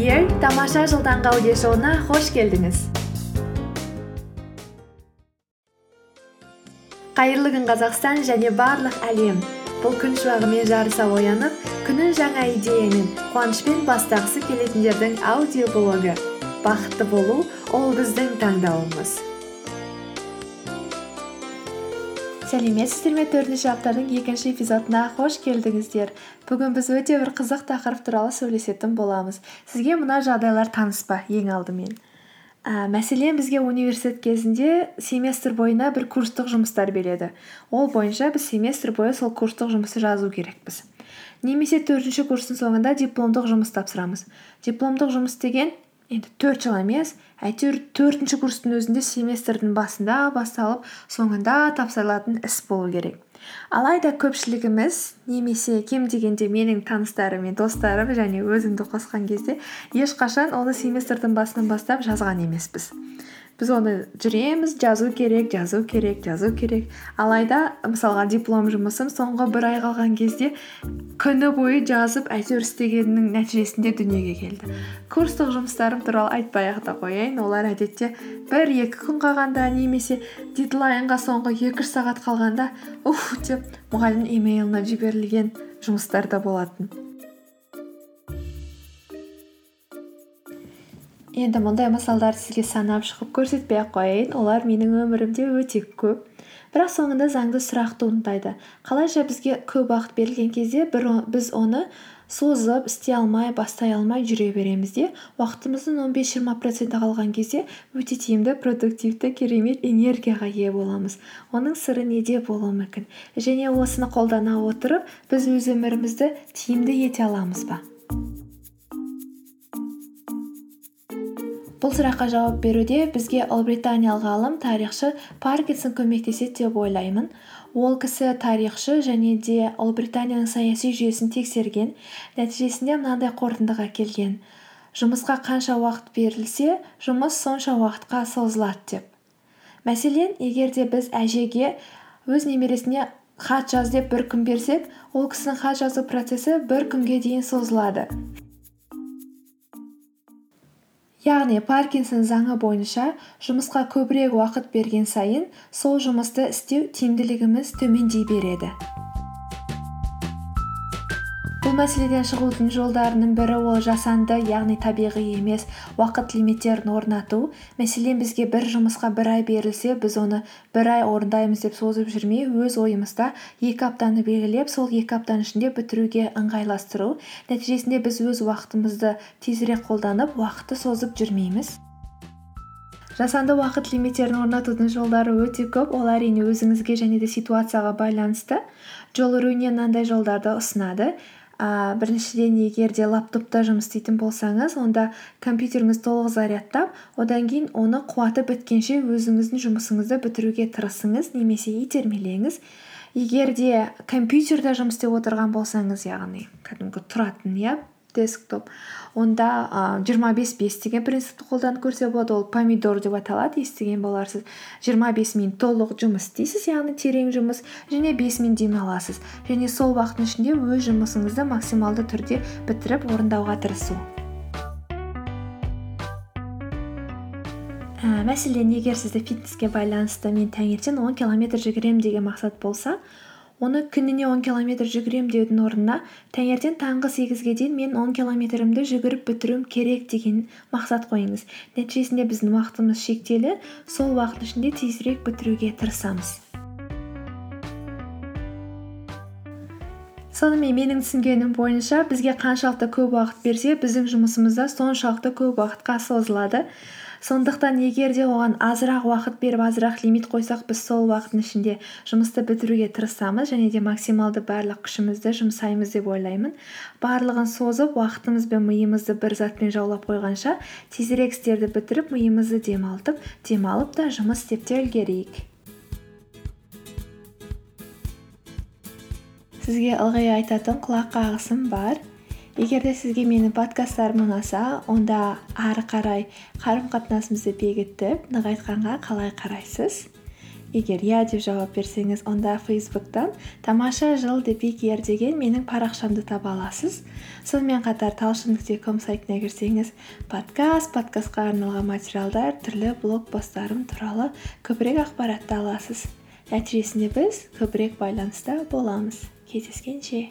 Here тамаша жыл таңғы аудиошоуына қош келдіңіз қайырлы күн қазақстан және барлық әлем бұл күн шуағымен жарыса оянып күнін жаңа идеямен қуанышпен бастағысы келетіндердің аудиоблогы бақытты болу ол біздің таңдауымыз сәлеметсіздер ме төртінші аптаның екінші эпизодына қош келдіңіздер. Бүгін біз өте бір қызық тақырып туралы сөйлесетін боламыз. Сізге мына жағдайлар таныс па ең алдымен? Ә, мәселен бізге университет кезінде семестр бойына бір курстық жұмыстар береді. Ол бойынша біз семестр бойы сол курстық жұмысты жазу керекпіз. Немесе төртінші курстың соңында дипломдық жұмыс тапсырамыз. Дипломдық жұмыс деген енді төрт жыл емес әйтеуір төртінші курстың өзінде семестрдің басында басталып соңында тапсырылатын іс болу керек. Алайда көпшілігіміз немесе кем дегенде менің таныстарым мен достарым және өзімді қосқан кезде ешқашан оны семестрдің басынан бастап жазған емеспіз. Біз оны жүреміз жазу керек жазу керек жазу керек. Алайда мысалға диплом жұмысым соңғы бір ай қалған кезде күні бойы жазып әйтеуір істегеннің нәтижесінде дүниеге келді. Курстық жұмыстарым туралы айтпай ақ та қояйын. Олар әдетте бір екі күн қалғанда немесе дедлайнға соңғы екі сағат қалғанда уф! деп мұғалімнің имейліне жіберілген жұмыстар да болатын. Енді мұндай мысалдарды сізге санап шығып көрсетпей ақ қояйын. Олар менің өмірімде өте көп. Бірақ соңында заңды сұрақ туындайды қалайша бізге көп уақыт берілген кезде біз оны созып істей алмай бастай алмай жүре береміз де уақытымыздың он бес жиырма проценті қалған кезде өте тиімді продуктивті керемет энергияға ие боламыз. Оның сыры неде болуы мүмкін? Және осыны қолдана отырып біз өз өмірімізді тиімді ете аламыз ба? Бұл сұраққа жауап беруде бізге ұлыбританиялық ғалым тарихшы паркинсон көмектеседі деп ойлаймын. Ол кісі тарихшы және де ұлыбританияның саяси жүйесін тексерген нәтижесінде мынандай қорытындыға келген. Жұмысқа қанша уақыт берілсе жұмыс сонша уақытқа созылады деп. Мәселен егер де біз әжеге өз немересіне хат жаз деп бір күн берсек ол кісінің хат жазу процесі бір күнге дейін созылады. Яғни паркинсон заңы бойынша жұмысқа көбірек уақыт берген сайын сол жұмысты істеу тиімділігіміз төмендей береді. Бұл мәселеден шығудың жолдарының бірі ол жасанды яғни табиғи емес уақыт лимиттерін орнату. Мәселен бізге бір жұмысқа бір ай берілсе біз оны бір ай орындаймыз деп созып жүрмей өз ойымызда екі аптаны белгілеп сол екі аптаның ішінде бітіруге ыңғайластыру. Нәтижесінде біз өз уақытымызды тезірек қолданып уақытты созып жүрмейміз. Жасанды уақыт лимиттерін орнатудың жолдары өте көп. Ол әрине өзіңізге және де ситуацияға байланысты. Джол руни мынандай жолдарды ұсынады. Ә, біріншіден егер де лаптопта жұмыс істейтін болсаңыз онда компьютеріңіз толық зарядтап одан кейін оны қуаты біткенше өзіңіздің жұмысыңызды бітіруге тырысыңыз немесе итермелеңіз. Егер де компьютерде жұмыс істеп отырған болсаңыз яғни кәдімгі тұратын иә десктоп. Онда жиырма бес бес деген принципті қолданып көрсе болады. Ол помидор деп аталады естіген боларсыз. жиырма бес минут толық жұмыс істейсіз яғни терең жұмыс және бес минут демаласыз. Және сол уақыттың ішінде өз жұмысыңызды максималды түрде бітіріп орындауға тырысу. Ә, мәселен егер сізді фитнеске байланысты мен таңертең он километр жүгіремін деген мақсат болса оны күніне он километр жүгіремін деудің орнына таңертең таңғы сегізге дейін мен он километрімді жүгіріп бітіруім керек деген мақсат қойыңыз. Нәтижесінде біздің уақытымыз шектеулі. Сол уақыттың ішінде тезірек бітіруге тырысамыз. Сонымен менің түсінгенім бойынша бізге қаншалықты көп уақыт берсе біздің жұмысымыз да соншалықты көп уақытқа созылады. Сондықтан егер де оған азырақ уақыт беріп азырақ лимит қойсақ біз сол уақыттың ішінде жұмысты бітіруге тырысамыз және де максималды барлық күшімізді жұмсаймыз деп ойлаймын. Барлығын созып уақытымыз бен миымызды бір затпен жаулап қойғанша тезірек істерді бітіріп миымызды демалтып демалып та жұмыс істеп те үлгерейік. Сізге ылғи айтатын құлақ қағысым бар. Егер де сізге менің подкасттарым ұнаса онда ары қарай қарым қатынасымызды бекітіп нығайтқанға қалай қарайсыз? Егер иә деп жауап берсеңіз онда фейсбуктан тамаша жыл деген менің парақшамды таба аласыз. Сонымен қатар талшын нүкте ком сайтына кірсеңіз подкаст подкастқа арналған материалдар түрлі блог посттарым туралы көбірек ақпаратты аласыз. Нәтижесінде біз көбірек байланыста боламыз. He's skinny.